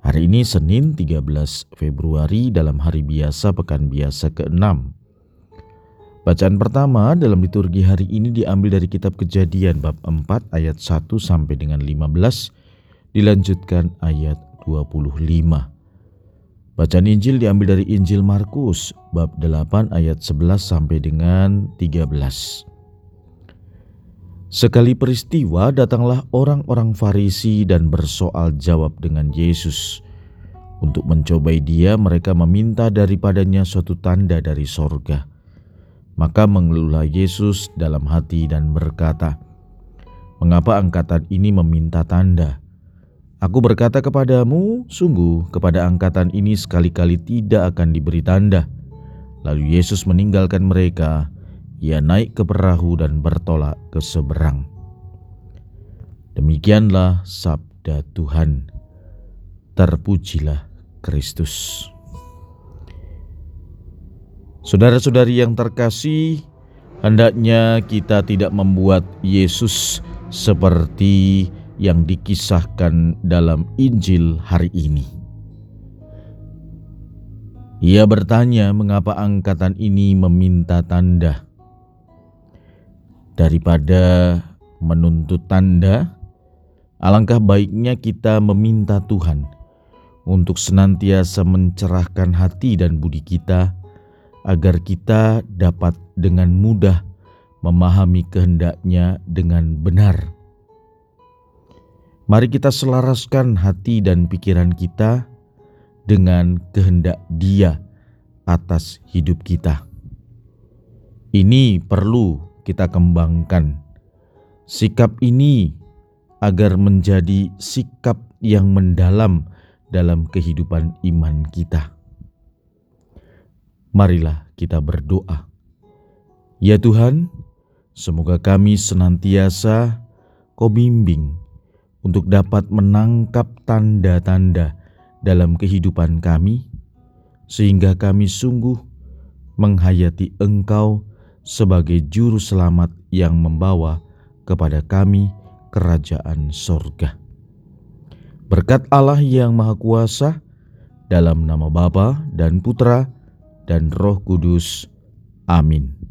Hari ini Senin 13 Februari dalam hari biasa pekan biasa ke-6. Bacaan pertama dalam liturgi hari ini diambil dari kitab Kejadian bab 4 ayat 1 sampai dengan 15 dilanjutkan ayat 25. Bacaan Injil diambil dari Injil Markus bab 8 ayat 11 sampai dengan 13. Sekali peristiwa datanglah orang-orang Farisi dan bersoal jawab dengan Yesus. Untuk mencobai dia mereka meminta daripadanya suatu tanda dari sorga. Maka mengeluhlah Yesus dalam hati dan berkata, Mengapa angkatan ini meminta tanda? Aku berkata kepadamu, sungguh kepada angkatan ini sekali-kali tidak akan diberi tanda. Lalu Yesus meninggalkan mereka, ia naik ke perahu dan bertolak ke seberang. Demikianlah sabda Tuhan. Terpujilah Kristus. Saudara-saudari yang terkasih, hendaknya kita tidak membuat Yesus seperti yang dikisahkan dalam Injil hari ini. Ia bertanya mengapa angkatan ini meminta tanda daripada menuntut tanda, alangkah baiknya kita meminta Tuhan untuk senantiasa mencerahkan hati dan budi kita, agar kita dapat dengan mudah memahami kehendaknya dengan benar. Mari kita selaraskan hati dan pikiran kita dengan kehendak Dia atas hidup kita. Ini perlu kita kembangkan sikap ini agar menjadi sikap yang mendalam dalam kehidupan iman kita. Marilah kita berdoa. Ya Tuhan, semoga kami senantiasa Kau bimbing untuk dapat menangkap tanda-tanda dalam kehidupan kami, sehingga kami sungguh menghayati Engkau sebagai juru selamat yang membawa kepada kami kerajaan sorga. Berkat Allah yang Maha Kuasa, dalam nama Bapa dan Putra dan Roh Kudus. Amin.